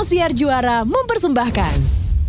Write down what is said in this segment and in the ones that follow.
Ruang Siar Juara mempersembahkan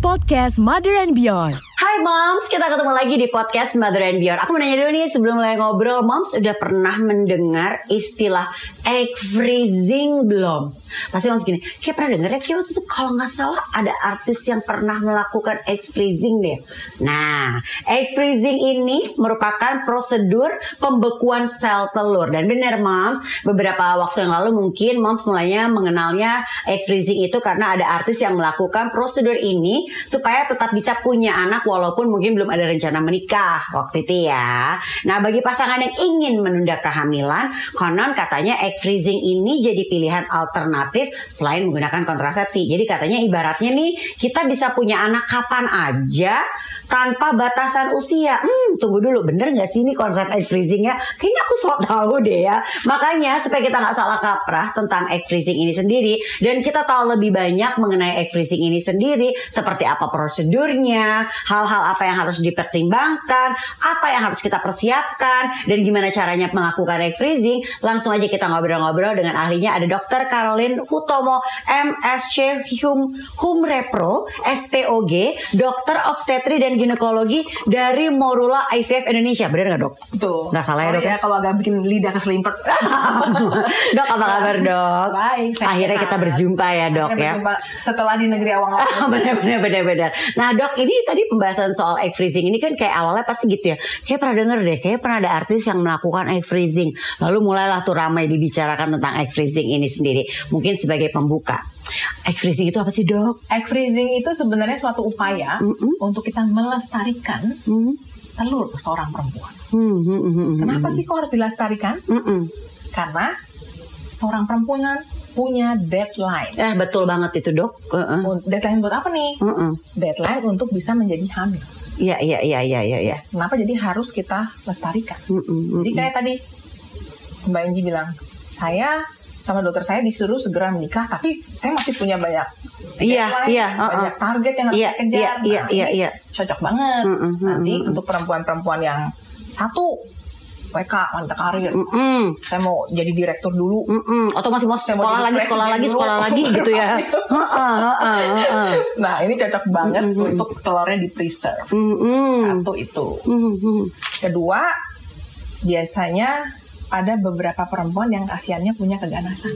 podcast Mother and Beyond. Hai Moms, kita ketemu lagi di podcast Mother and Beyond. Aku mau nanya dulu nih sebelum mulai ngobrol, Moms udah pernah mendengar istilah egg freezing belum? Pasti Moms gini, kayak pernah denger ya, kayak waktu itu kalau nggak salah ada artis yang pernah melakukan egg freezing deh. Nah, egg freezing ini merupakan prosedur pembekuan sel telur. Dan benar Moms, beberapa waktu yang lalu mungkin Moms mulainya mengenalnya egg freezing itu karena ada artis yang melakukan prosedur ini supaya tetap bisa punya anak walaupun mungkin belum ada rencana menikah waktu itu ya. Nah, bagi pasangan yang ingin menunda kehamilan, konon katanya egg freezing ini jadi pilihan alternatif selain menggunakan kontrasepsi. Jadi katanya ibaratnya nih kita bisa punya anak kapan aja tanpa batasan usia. Hmm, tunggu dulu, bener nggak sih ini konsep egg freezing ya? Kayaknya aku sok tahu deh ya. Makanya supaya kita nggak salah kaprah tentang egg freezing ini sendiri dan kita tahu lebih banyak mengenai egg freezing ini sendiri, seperti apa prosedurnya, hal-hal apa yang harus dipertimbangkan, apa yang harus kita persiapkan, dan gimana caranya melakukan egg freezing. Langsung aja kita ngobrol-ngobrol dengan ahlinya ada Dr. Caroline Hutomo, MSc Hum Repro, SPOG, Dokter Obstetri dan Ginekologi dari Morula IVF Indonesia. Bener nggak dok? Betul. Nggak salah ya dok? ya? kalau agak bikin lidah keselimpet. dok apa kabar dok? Baik. sehat. Akhirnya kita berjumpa ya dok ya. berjumpa setelah di negeri awang-awang. benar benar benar benar. Nah dok ini tadi pembahasan soal egg freezing ini kan kayak awalnya pasti gitu ya. Kayak pernah denger deh, kayak pernah ada artis yang melakukan egg freezing. Lalu mulailah tuh ramai dibicarakan tentang egg freezing ini sendiri. Mungkin sebagai pembuka. Egg freezing itu apa sih dok? Egg freezing itu sebenarnya suatu upaya Mm-mm. untuk kita melestarikan Hmm. telur seorang perempuan. Hmm, hmm, hmm, hmm, Kenapa hmm. sih kok harus dilestarikan? Hmm, hmm. Karena seorang perempuan punya deadline. Eh betul banget itu dok. Heeh. Deadline buat apa nih? Heeh. Deadline untuk bisa menjadi hamil. Iya iya iya iya iya. iya. Kenapa jadi harus kita lestarikan? Hmm, hmm, hmm, Jadi kayak tadi Mbak Inji bilang, saya sama dokter saya disuruh segera menikah, tapi saya masih punya banyak Iya, iya, uh-uh. banyak target yang harus Iya, saya kejar. iya, iya, Nah, iya, ini iya. Cocok banget. Mm-mm, mm-mm, Nanti mm-mm. untuk perempuan-perempuan yang satu WK wanita karir, Hmm, hmm. saya mau jadi direktur dulu. Mm-mm. Atau masih mau Saya sekolah jadi lagi, sekolah lagi, dulu. sekolah lagi gitu ya. Nah ini cocok banget Mm-mm. untuk telurnya di preserve. Mm-mm. Satu itu. Mm-mm. Kedua, biasanya ada beberapa perempuan yang kasihannya punya keganasan.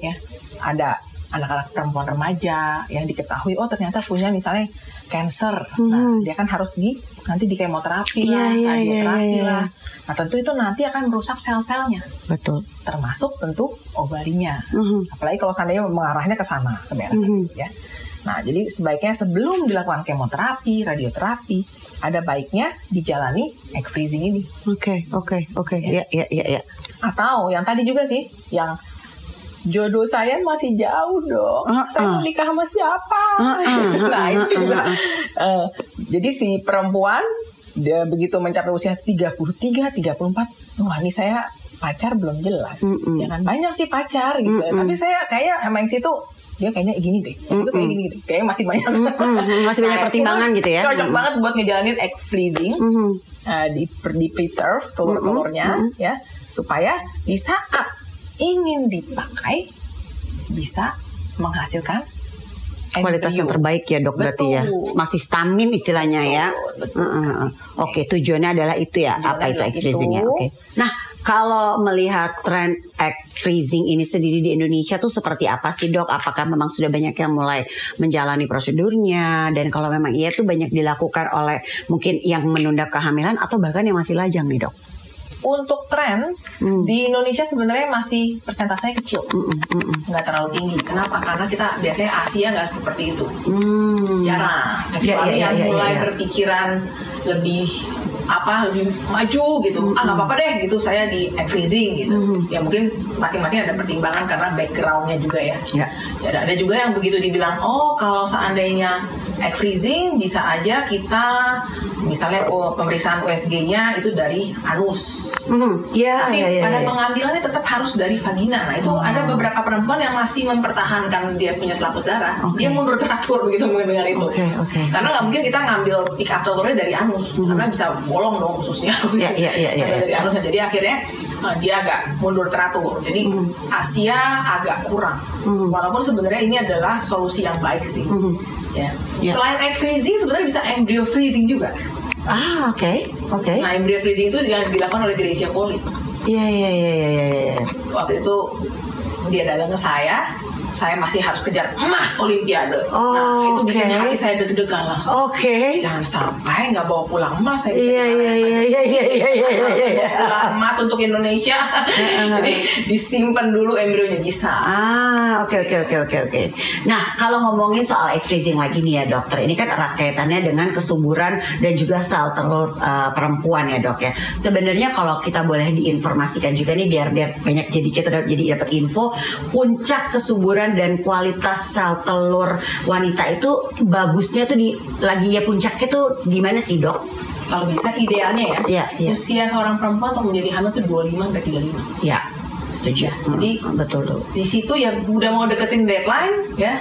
Ya ada anak-anak perempuan remaja yang diketahui oh ternyata punya misalnya cancer nah dia kan harus di nanti di kemoterapi Iya, lah iya, iya, radioterapi iya, iya. lah nah tentu itu nanti akan merusak sel-selnya Betul. termasuk tentu ovarinya Mhm. apalagi kalau seandainya mengarahnya ke sana ke daerah Mhm. ya nah jadi sebaiknya sebelum dilakukan kemoterapi radioterapi ada baiknya dijalani egg freezing ini Oke, oke, oke. Ya, ya, ya, ya. atau yang tadi juga sih yang jodoh saya masih jauh dong Uh-uh. saya mau nikah sama siapa Uh-uh, nah uh-uh, itu juga uh-uh. Eh, jadi si perempuan dia begitu mencapai usia 33 34 wah ini saya pacar belum jelas Mm-mm. ya kan banyak sih pacar gitu Mm-mm. tapi saya kayak sama yang situ dia kayaknya gini deh yang itu kayak gini gini kayaknya masih banyak Mm-mm, masih banyak Nah, pertimbangan itu gitu ya. cocok Mm-mm. banget buat ngejalanin egg freezing Mhm. uh, di, di preserve telur-telurnya Mm-mm, ya supaya di saat ingin dipakai bisa menghasilkan Kualitas yang terbaik ya dok berarti ya. Betul. Masih stamin istilahnya ya. Betul sekali. heeh. Oke, tujuannya adalah itu ya. Tujuannya Apa itu egg freezing ya? Oke. Nah, kalau melihat tren egg freezing ini sendiri di Indonesia tuh seperti apa sih dok? Apakah memang sudah banyak yang mulai menjalani prosedurnya? Dan kalau memang iya tuh banyak dilakukan oleh mungkin yang menunda kehamilan atau bahkan yang masih lajang nih dok? untuk tren Hmm. di Indonesia sebenarnya masih persentasenya kecil Mm-mm, mm-mm. nggak terlalu tinggi kenapa karena kita biasanya Asia nggak seperti itu Hmm. jarang Ya, kecuali ya, ya, yang ya, mulai ya. berpikiran lebih apa lebih maju gitu ah nggak apa-apa deh gitu saya di freezing gitu Mhm. ya mungkin masing-masing ada pertimbangan karena backgroundnya juga ya Ya. Ya, ada juga yang begitu dibilang oh kalau seandainya egg freezing bisa aja kita misalnya oh, pemeriksaan USG-nya itu dari anus Mhm. Ya, tapi ya, ya, pada ya. pengambilannya tetap harus dari vagina. Nah itu ada beberapa perempuan yang masih mempertahankan dia punya selaput darah. Oke. Dia mundur teratur begitu mendengar itu. Oke, oke. Karena nggak mungkin kita ngambil pick up telurnya dari anus, karena bisa bolong dong khususnya. Ya, ya, ya, ya, ya. dari anusnya. Jadi akhirnya Nah, dia agak mundur teratur. Jadi Asia agak kurang. Walaupun sebenarnya ini adalah solusi yang baik sih. Ya. Ya. Selain egg freezing sebenarnya bisa embryo freezing juga. Ah, oke. Oke. Nah, embryo freezing itu yang dilakukan oleh Gracia Poli. Iya, iya, iya, iya, iya, iya. Waktu itu dia datang ke saya, saya masih harus kejar emas Olimpiade. Oh, nah, itu bikin oke. hati saya deg-degan langsung. Oke. Jangan sampai nggak bawa pulang emas saya Iya, iya, iya, iya, iya, iya, iya, iya, harus iya. pulang emas untuk Indonesia. Jadi disimpan dulu embrionya bisa. Ah, oke oke oke oke oke. Nah, kalau ngomongin soal egg freezing lagi nih ya dokter, ini kan erat kaitannya dengan kesuburan dan juga sel telur uh, perempuan ya dok ya. Sebenarnya kalau kita boleh diinformasikan juga nih biar biar banyak jadi kita jadi dapat info puncak kesuburan dan kualitas sel telur wanita itu bagusnya tuh di lagi ya puncaknya tuh di mana sih dok? Kalau bisa idealnya ya, Iya, iya. usia seorang perempuan untuk menjadi hamil tuh 25 sampai 35. Ya, setuju. Jadi- Hmm, betul dok. Di situ ya udah mau deketin deadline ya.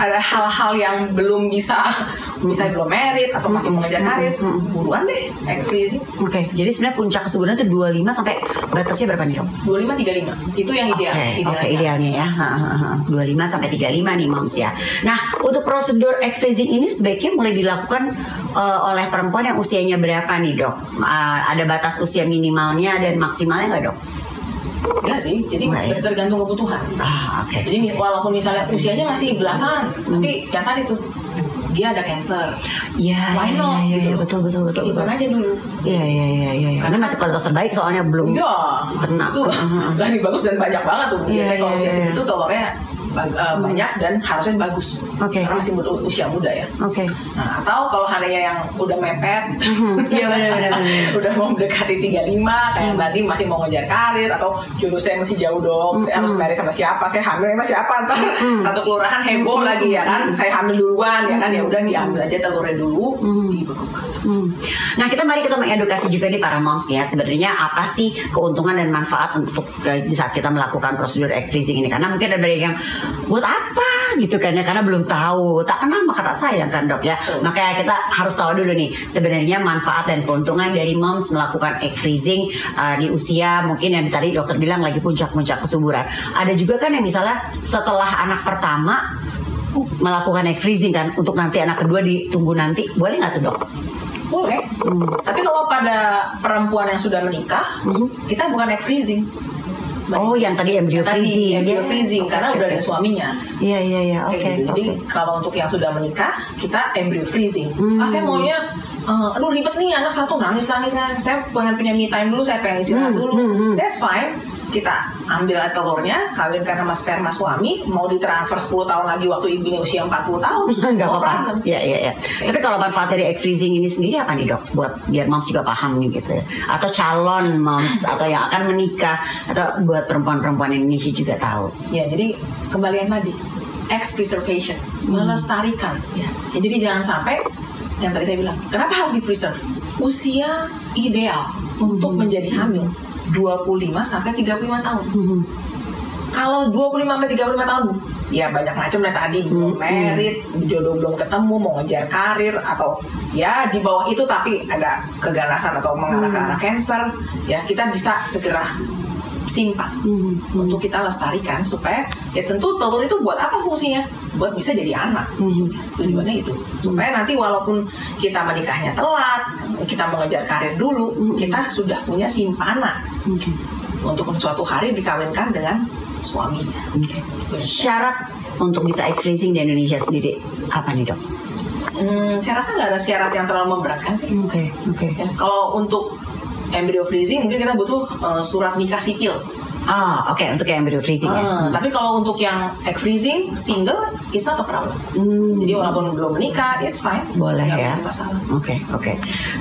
Ada hal-hal yang belum bisa, misalnya belum merit atau masih mau ngejar karir, buruan deh egg freezing. Oke, jadi sebenarnya puncak kesuburan itu 25 sampai batasnya berapa nih dok? 25 35 itu yang Oke, ideal. oke idealnya ya. Ha, ha, ha. 25 sampai 35 nih moms ya. Nah, untuk prosedur egg freezing ini sebaiknya mulai dilakukan eh, oleh perempuan yang usianya berapa nih, Dok? Ah, ada batas usia minimalnya dan maksimalnya nggak, Dok? Enggak sih, jadi Nggak ya? tergantung kebutuhan. Ah, oke. Jadi walaupun misalnya usianya masih belasan, tapi yang tadi tuh dia ada cancer. Iya, Why iya, not? iya, gitu iya, loh. betul, betul, betul, Simpan betul. aja dulu. Iya, iya, iya, iya. iya. Karena masih kualitas terbaik soalnya belum. Iya, Kena. Itu ah, ah. lagi bagus dan banyak banget tuh. Iya, Biasanya kalau iya, usia iya. segitu telurnya eh, banyak dan harusnya bagus. Oke. Karena masih muda, usia muda ya. Oke. Nah, atau kalau harinya yang udah mepet, Iya, benar, benar, benar. udah mau mendekati 35, kayak yang tadi masih mau ngejar karir atau jodoh saya masih jauh dong, saya harus married sama siapa, saya hamil sama siapa, ntar satu kelurahan heboh lagi ya kan, saya hamil duluan ya kan, ya udah diambil aja telurnya dulu, dibekukan. Hmm. Nah kita mari kita mengedukasi juga nih para moms ya sebenarnya apa sih keuntungan dan manfaat untuk eh, di saat kita melakukan prosedur egg freezing ini karena mungkin ada yang buat apa? Gitu kan ya karena belum tahu. Tak kenal maka tak sayang kan dok ya. Makanya kita harus tahu dulu nih sebenarnya manfaat dan keuntungan dari moms melakukan egg freezing eh, di usia mungkin yang tadi dokter bilang lagi puncak-puncak kesuburan. Ada juga kan yang misalnya setelah anak pertama melakukan egg freezing kan untuk nanti anak kedua ditunggu nanti. Boleh nggak tuh dok? Boleh. Tapi kalau pada perempuan yang sudah menikah, kita bukan egg freezing. Oh, yang tadi embryo Yang tadi freezing. embryo Ya. freezing karena Oke, udah ada suaminya. Iya iya iya. Oke. gitu. Jadi oke. kalau untuk yang sudah menikah, kita embryo freezing. Hmm. Ah, saya maunya, eh, aduh ribet nih anak satu nangis nangis nangis. Saya pengen punya me time dulu, saya pengen istirahat Hmm, dulu. hmm, hmm. That's fine. Kita ambil telurnya, kawinkan sama sperma suami, mau ditransfer 10 tahun lagi waktu ibunya usia 40 tahun. Nggak no apa-apa. problem. Iya iya iya. Tapi kalau manfaat dari egg freezing ini sendiri apa nih dok? Buat biar moms juga paham nih gitu ya. Atau calon moms atau yang akan menikah atau buat perempuan-perempuan Indonesia juga tahu. Ya, jadi kembali yang tadi, ex preservation, melestarikan. Ya. Ya, jadi jangan sampai yang tadi saya bilang, kenapa harus di preserve? Usia ideal untuk menjadi hamil 25 sampai 35 tahun. Kalau 25 sampai 35 tahun, ya banyak macam lah tadi. Belum merit, jodoh belum ketemu, mau ngejar karir atau ya di bawah itu tapi ada keganasan atau mengarah ke arah cancer, ya kita bisa segera simpan untuk kita lestarikan supaya ya tentu telur itu buat apa fungsinya? Buat bisa jadi anak. Tujuannya itu. Supaya nanti walaupun kita menikahnya telat kita mengejar karir dulu kita sudah punya simpanan. Untuk suatu hari dikawinkan dengan suaminya. Syarat untuk bisa egg freezing di Indonesia sendiri apa nih dok? Hmm, saya rasa nggak ada syarat yang terlalu memberatkan sih. Oke oke. Ya, kalau untuk embryo freezing mungkin kita butuh eh, surat nikah sipil Ah oke untuk yang embryo freezing ya. Ah, tapi kalau untuk yang egg freezing single, it's not a problem. Hmm. Jadi walaupun belum menikah, it's fine. Boleh Nggak ya. Oke, oke.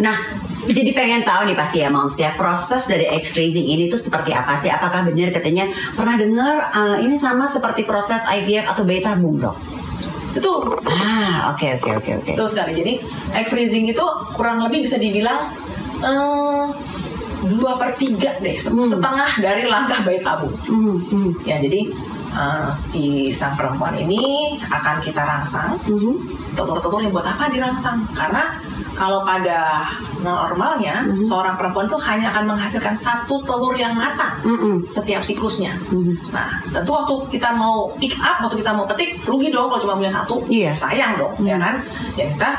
Nah, jadi pengen tahu nih pasti ya moms ya proses dari egg freezing ini tuh seperti apa sih? Apakah benar katanya pernah dengar uh, ini sama seperti proses IVF atau bayi tabung dok? Itu Ah, oke oke oke oke. betul sekali. Jadi egg freezing itu kurang lebih bisa dibilang eh, dua per tiga deh, se- setengah dari langkah bayi tabung. Hmm, hmm. Ya jadi eh, si sang perempuan ini akan kita rangsang. Mhm. Telur-telur yang buat apa dirangsang? Karena kalau pada normalnya Mhm. seorang perempuan tuh hanya akan menghasilkan satu telur yang matang Mm-mm. setiap siklusnya. Mhm. Nah, tentu waktu kita mau pick up, waktu kita mau petik, rugi dong kalau cuma punya satu. Iya. Sayang dong, ya kan? Ya kita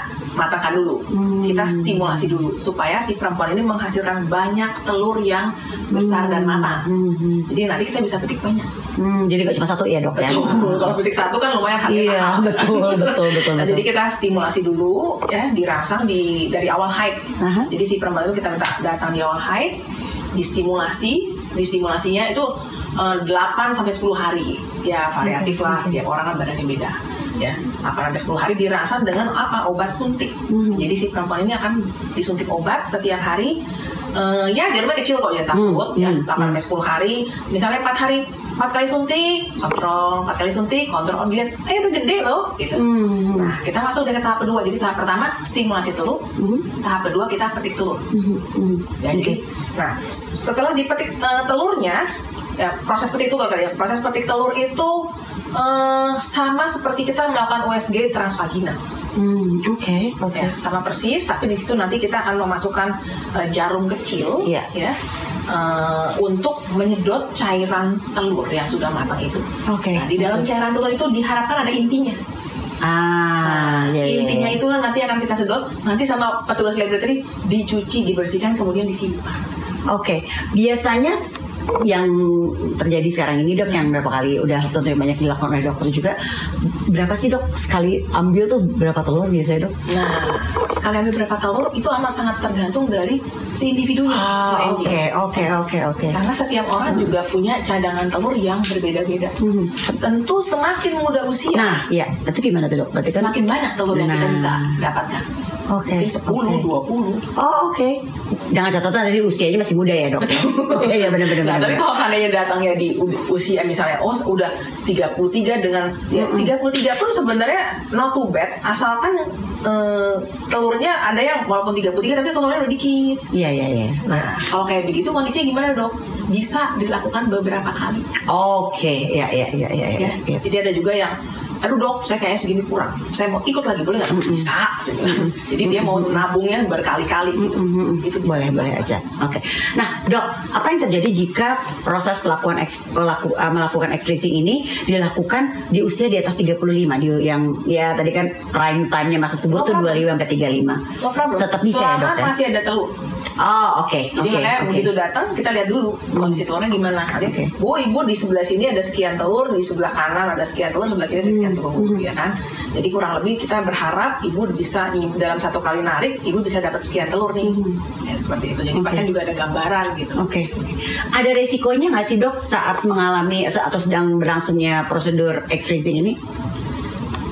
matangkan dulu. Hmm. Kita stimulasi dulu supaya si perempuan ini menghasilkan banyak telur yang besar dan matang. Hmm. Jadi nanti kita bisa petik banyak. Hmm, jadi gak cuma satu ya dok ya? Kalau petik satu kan lumayan harganya Iya, mahal. betul, betul, betul, Nah, betul. jadi kita stimulasi dulu ya dirangsang di dari awal haid. Aha. Jadi si perempuan itu kita minta datang di awal haid, distimulasi, distimulasinya itu eh, 8 sampai 10 hari. Ya variatif lah setiap orang kan badannya beda. Ya, 8 sampai 10 hari dirangsang dengan apa? Obat suntik. Hmm. Jadi si perempuan ini akan disuntik obat setiap hari. Eh, ya jarumnya kecil kok ya takut ya hmm, 8 sampai 10 hari. Misalnya 4 hari 4 kali suntik, kontrol, 4 kali suntik, kontrol, dilihat, eh udah gede loh, gitu. Hmm. Nah, kita masuk ke tahap kedua. Jadi tahap pertama stimulasi telur, Mhm. tahap kedua kita petik telur. Mhm. Mhm. Ya, jadi, nah setelah dipetik eh, telurnya, ya proses petik telur kali ya. Proses petik telur itu eh, sama seperti kita melakukan USG transvaginal. Hmm, Oke, oke. Ya, sama persis, tapi di situ nanti kita akan memasukkan eh, jarum kecil, Iya. ya, eh, untuk menyedot cairan telur yang sudah matang itu. Oke. Nah, di dalam cairan telur itu diharapkan ada intinya. Ah, ya, ya, intinya ya. itulah nanti akan kita sedot nanti sama petugas laboratory dicuci dibersihkan kemudian disimpan Oke, biasanya s- yang terjadi sekarang ini dok yang berapa kali udah tentunya banyak dilakukan oleh dokter juga berapa sih dok sekali ambil tuh berapa telur biasanya dok? nah sekali ambil berapa telur itu amat sangat tergantung dari si individunya Ah, oke oke oke oke. karena setiap orang juga punya cadangan telur yang berbeda-beda Hmm. tentu semakin muda usia Nah, ya itu gimana tuh dok? Berarti kan semakin banyak telur yang kita Nah. bisa dapatkan Oke. mungkin 10, oke. 20 Oh oke. Dengan catatan tadi usianya masih muda ya dok. Oke ya benar-benar. Nah, tapi kalau seandainya datangnya di usia misalnya oh udah 33 dengan ya 33 pun sebenarnya not too bad asalkan eh, telurnya ada yang walaupun 33 tapi telurnya udah dikit. Iya iya iya. Nah, kalau kayak begitu kondisinya gimana, Dok? Bisa dilakukan beberapa kali. Oke, ya ya ya ya ya. Ya. ya. Jadi ada juga yang aduh dok, saya kayaknya segini kurang. Saya mau ikut lagi, boleh nggak? Bisa. gitu. Jadi dia mau nabungnya berkali-kali. Gitu. Itu bisa. boleh boleh aja. Oke. Nah, dok, apa yang terjadi jika proses pelakuan pelaku, uh, melakukan egg freezing ini dilakukan di usia di atas 35 di yang ya tadi kan prime time-nya masa No tuh problem. 25 sampai 35. No problem. Tetap bisa ya, Selama dok ya? masih ada telur. Oh, oke. Jadi Oke. makanya oke. begitu datang kita lihat dulu kondisi telurnya gimana. Oke. bu ibu di sebelah sini ada sekian telur, di sebelah kanan ada sekian telur, sebelah kiri ada sekian telur, ya kan. Jadi kurang lebih kita berharap ibu bisa nih, dalam satu kali narik, ibu bisa dapat sekian telur nih. Ya seperti itu. Jadi Oke. bahkan juga ada gambaran gitu. Oke. Ada resikonya nggak sih dok saat mengalami atau sedang berlangsungnya prosedur egg freezing ini?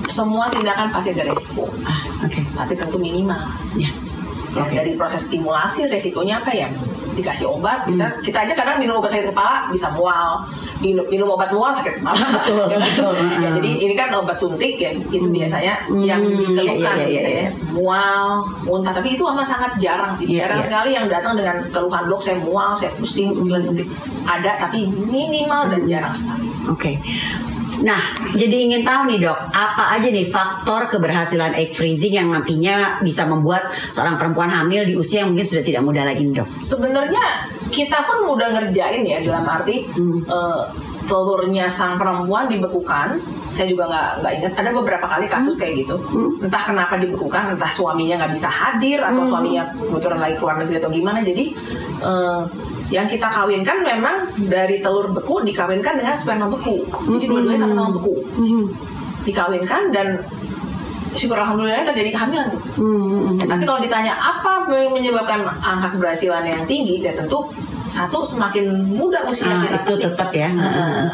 Semua tindakan pasti ada resiko, Ah, oke. tapi tentu minimal. Yes. Ya, Oke. Dari proses stimulasi resikonya apa ya? Dikasih obat, kita Hmm. kita aja kadang minum obat sakit kepala bisa mual, minum, minum obat mual sakit kepala. Betul, Ya kan? betul. Ya, jadi ini kan obat suntik ya, itu biasanya yang Hmm, dikeluhkan iya, iya, iya, biasanya iya. mual, muntah. Tapi itu amat sangat jarang sih, Iya, jarang iya. sekali yang datang dengan keluhan dok saya mual, saya pusing setelah Hmm. suntik. Ada tapi minimal dan jarang sekali. Oke. Nah, jadi ingin tahu nih dok, apa aja nih faktor keberhasilan egg freezing yang nantinya bisa membuat seorang perempuan hamil di usia yang mungkin sudah tidak muda lagi nih dok? sebenarnya kita pun udah ngerjain ya dalam arti Hmm. eh, telurnya sang perempuan dibekukan saya juga nggak nggak ingat. Ada beberapa kali kasus Hmm. kayak gitu. Entah kenapa dibekukan entah suaminya nggak bisa hadir atau Hmm. suaminya kebetulan lagi keluar negeri atau gimana. Jadi eh, yang kita kawinkan memang dari telur beku dikawinkan dengan sperma beku. Jadi Hmm. dua-duanya sama-sama beku. Dikawinkan dan syukur alhamdulillah terjadi kehamilan tuh. Hmm, Ya, tapi kalau ditanya apa yang menyebabkan angka keberhasilan yang tinggi, ya tentu satu semakin muda usia Ah, kita itu tetap ya. Nah,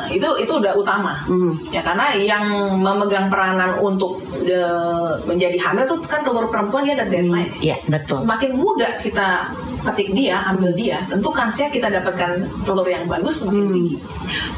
itu itu udah utama Hmm. ya karena yang memegang peranan untuk eh, menjadi hamil tuh kan telur perempuan dia ada deadline Iya betul. semakin muda kita petik dia ambil dia tentu kansnya kita dapatkan telur yang bagus semakin Hmm. tinggi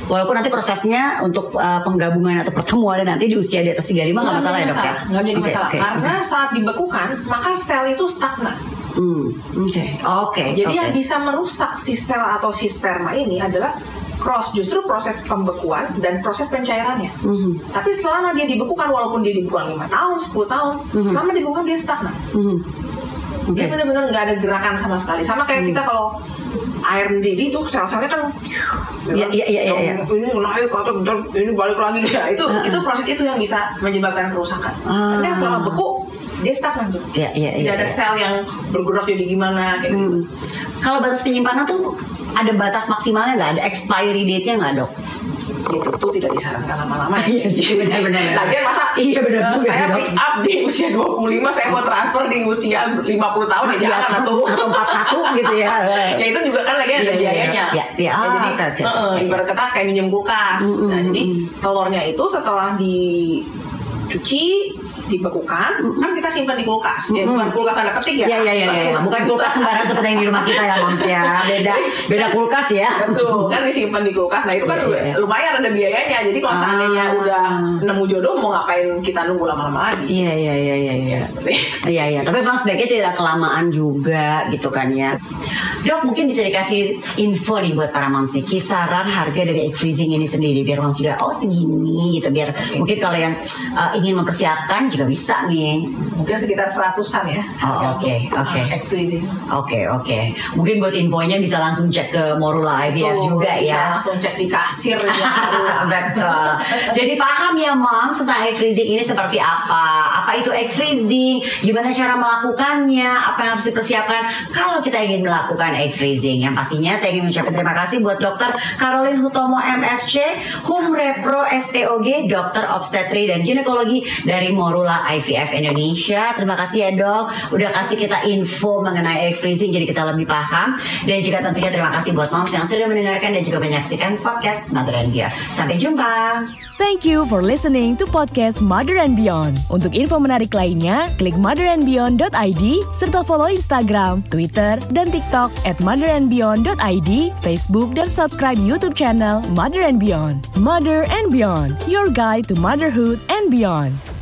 Walaupun nanti prosesnya untuk uh, penggabungan atau pertemuan nanti di usia di atas 35 nggak masalah ya dok ya? nggak menjadi Oke, masalah oke. karena saat dibekukan maka sel itu stagnan Hmm, Oke, oke. Jadi oke. yang bisa merusak si sel atau si sperma ini adalah cross justru proses pembekuan dan proses pencairannya. Mhm. Tapi selama dia dibekukan walaupun dia dibekukan lima tahun, 10 tahun, Mhm. selama dibekukan dia stagnan. Dia benar-benar nggak ada gerakan sama sekali. Sama kayak kita kalau air mendidih tuh sel-selnya kan Iya, iya, iya, iya, ini naik atau bentar ini balik lagi ya itu itu proses itu yang bisa menyebabkan kerusakan. Ah. Tapi yang selama beku dia stagnan tuh. Iya, iya, Tidak iya, ada iya. sel yang bergerak jadi gimana kayak gitu. Hmm. Kalau batas penyimpanan tuh ada batas maksimalnya nggak? Ada expiry date-nya nggak dok? Gitu tuh tidak disarankan lama-lama ya. Iya sih, benar-benar. Lagian masa Iya, benar sih, saya pick up di usia 25 saya mau transfer di usia 50 tahun ya Iya, jangan atau atau 41 gitu ya. ya itu juga kan lagi ada Iya, iya, biayanya. iya. Iya, ah, jadi oke, oke, eh, ibarat kata kayak minjem kulkas. Mm, nah, jadi telurnya itu setelah dicuci dibekukan kan kita simpan di kulkas ya bukan kulkas tanda petik ya Iya iya iya iya. Bukan kulkas sembarang seperti yang di rumah kita ya Moms ya. Beda beda kulkas ya. Betul, kan disimpan di kulkas. Nah itu kan iya, iya. lumayan ada biayanya. Jadi kalau seandainya Ah. udah nemu jodoh, mau ngapain kita nunggu lama-lama lagi? Iya iya iya iya iya. Seperti Iya iya, tapi memang sebaiknya tidak kelamaan juga gitu kan ya. Dok mungkin bisa dikasih info nih buat para moms nih kisaran harga dari egg freezing ini sendiri biar moms juga oh segini gitu biar mungkin kalau yang uh, ingin mempersiapkan juga bisa nih. mungkin sekitar seratusan ya. Oh, oke, oke. freezing. Oke oke, mungkin buat infonya bisa langsung cek ke Morula IVF Tuh, juga bisa ya. Langsung cek di kasir ya. Betul. Jadi paham ya mom tentang egg freezing ini seperti apa? Apa itu egg freezing? Gimana cara melakukannya? Apa yang harus dipersiapkan kalau kita ingin melakukan egg freezing? Yang pastinya saya ingin mengucapkan terima kasih buat Dokter Caroline Hutomo MSC, Hum Repro SPOG, Dokter Obstetri dan Ginekologi dari Morula IVF Indonesia. Terima kasih ya dok, udah kasih kita info mengenai egg freezing jadi kita lebih paham. Dan juga tentunya terima kasih buat moms yang sudah mendengarkan dan juga menyaksikan podcast Mother and Dear. Sampai jumpa. Thank you for listening to podcast Mother and Beyond. Untuk info menarik lainnya, klik motherandbeyond.id serta follow Instagram, Twitter, dan TikTok at motherandbeyond.id, Facebook, dan subscribe YouTube channel Mother and Beyond. Mother and Beyond, your guide to motherhood and beyond.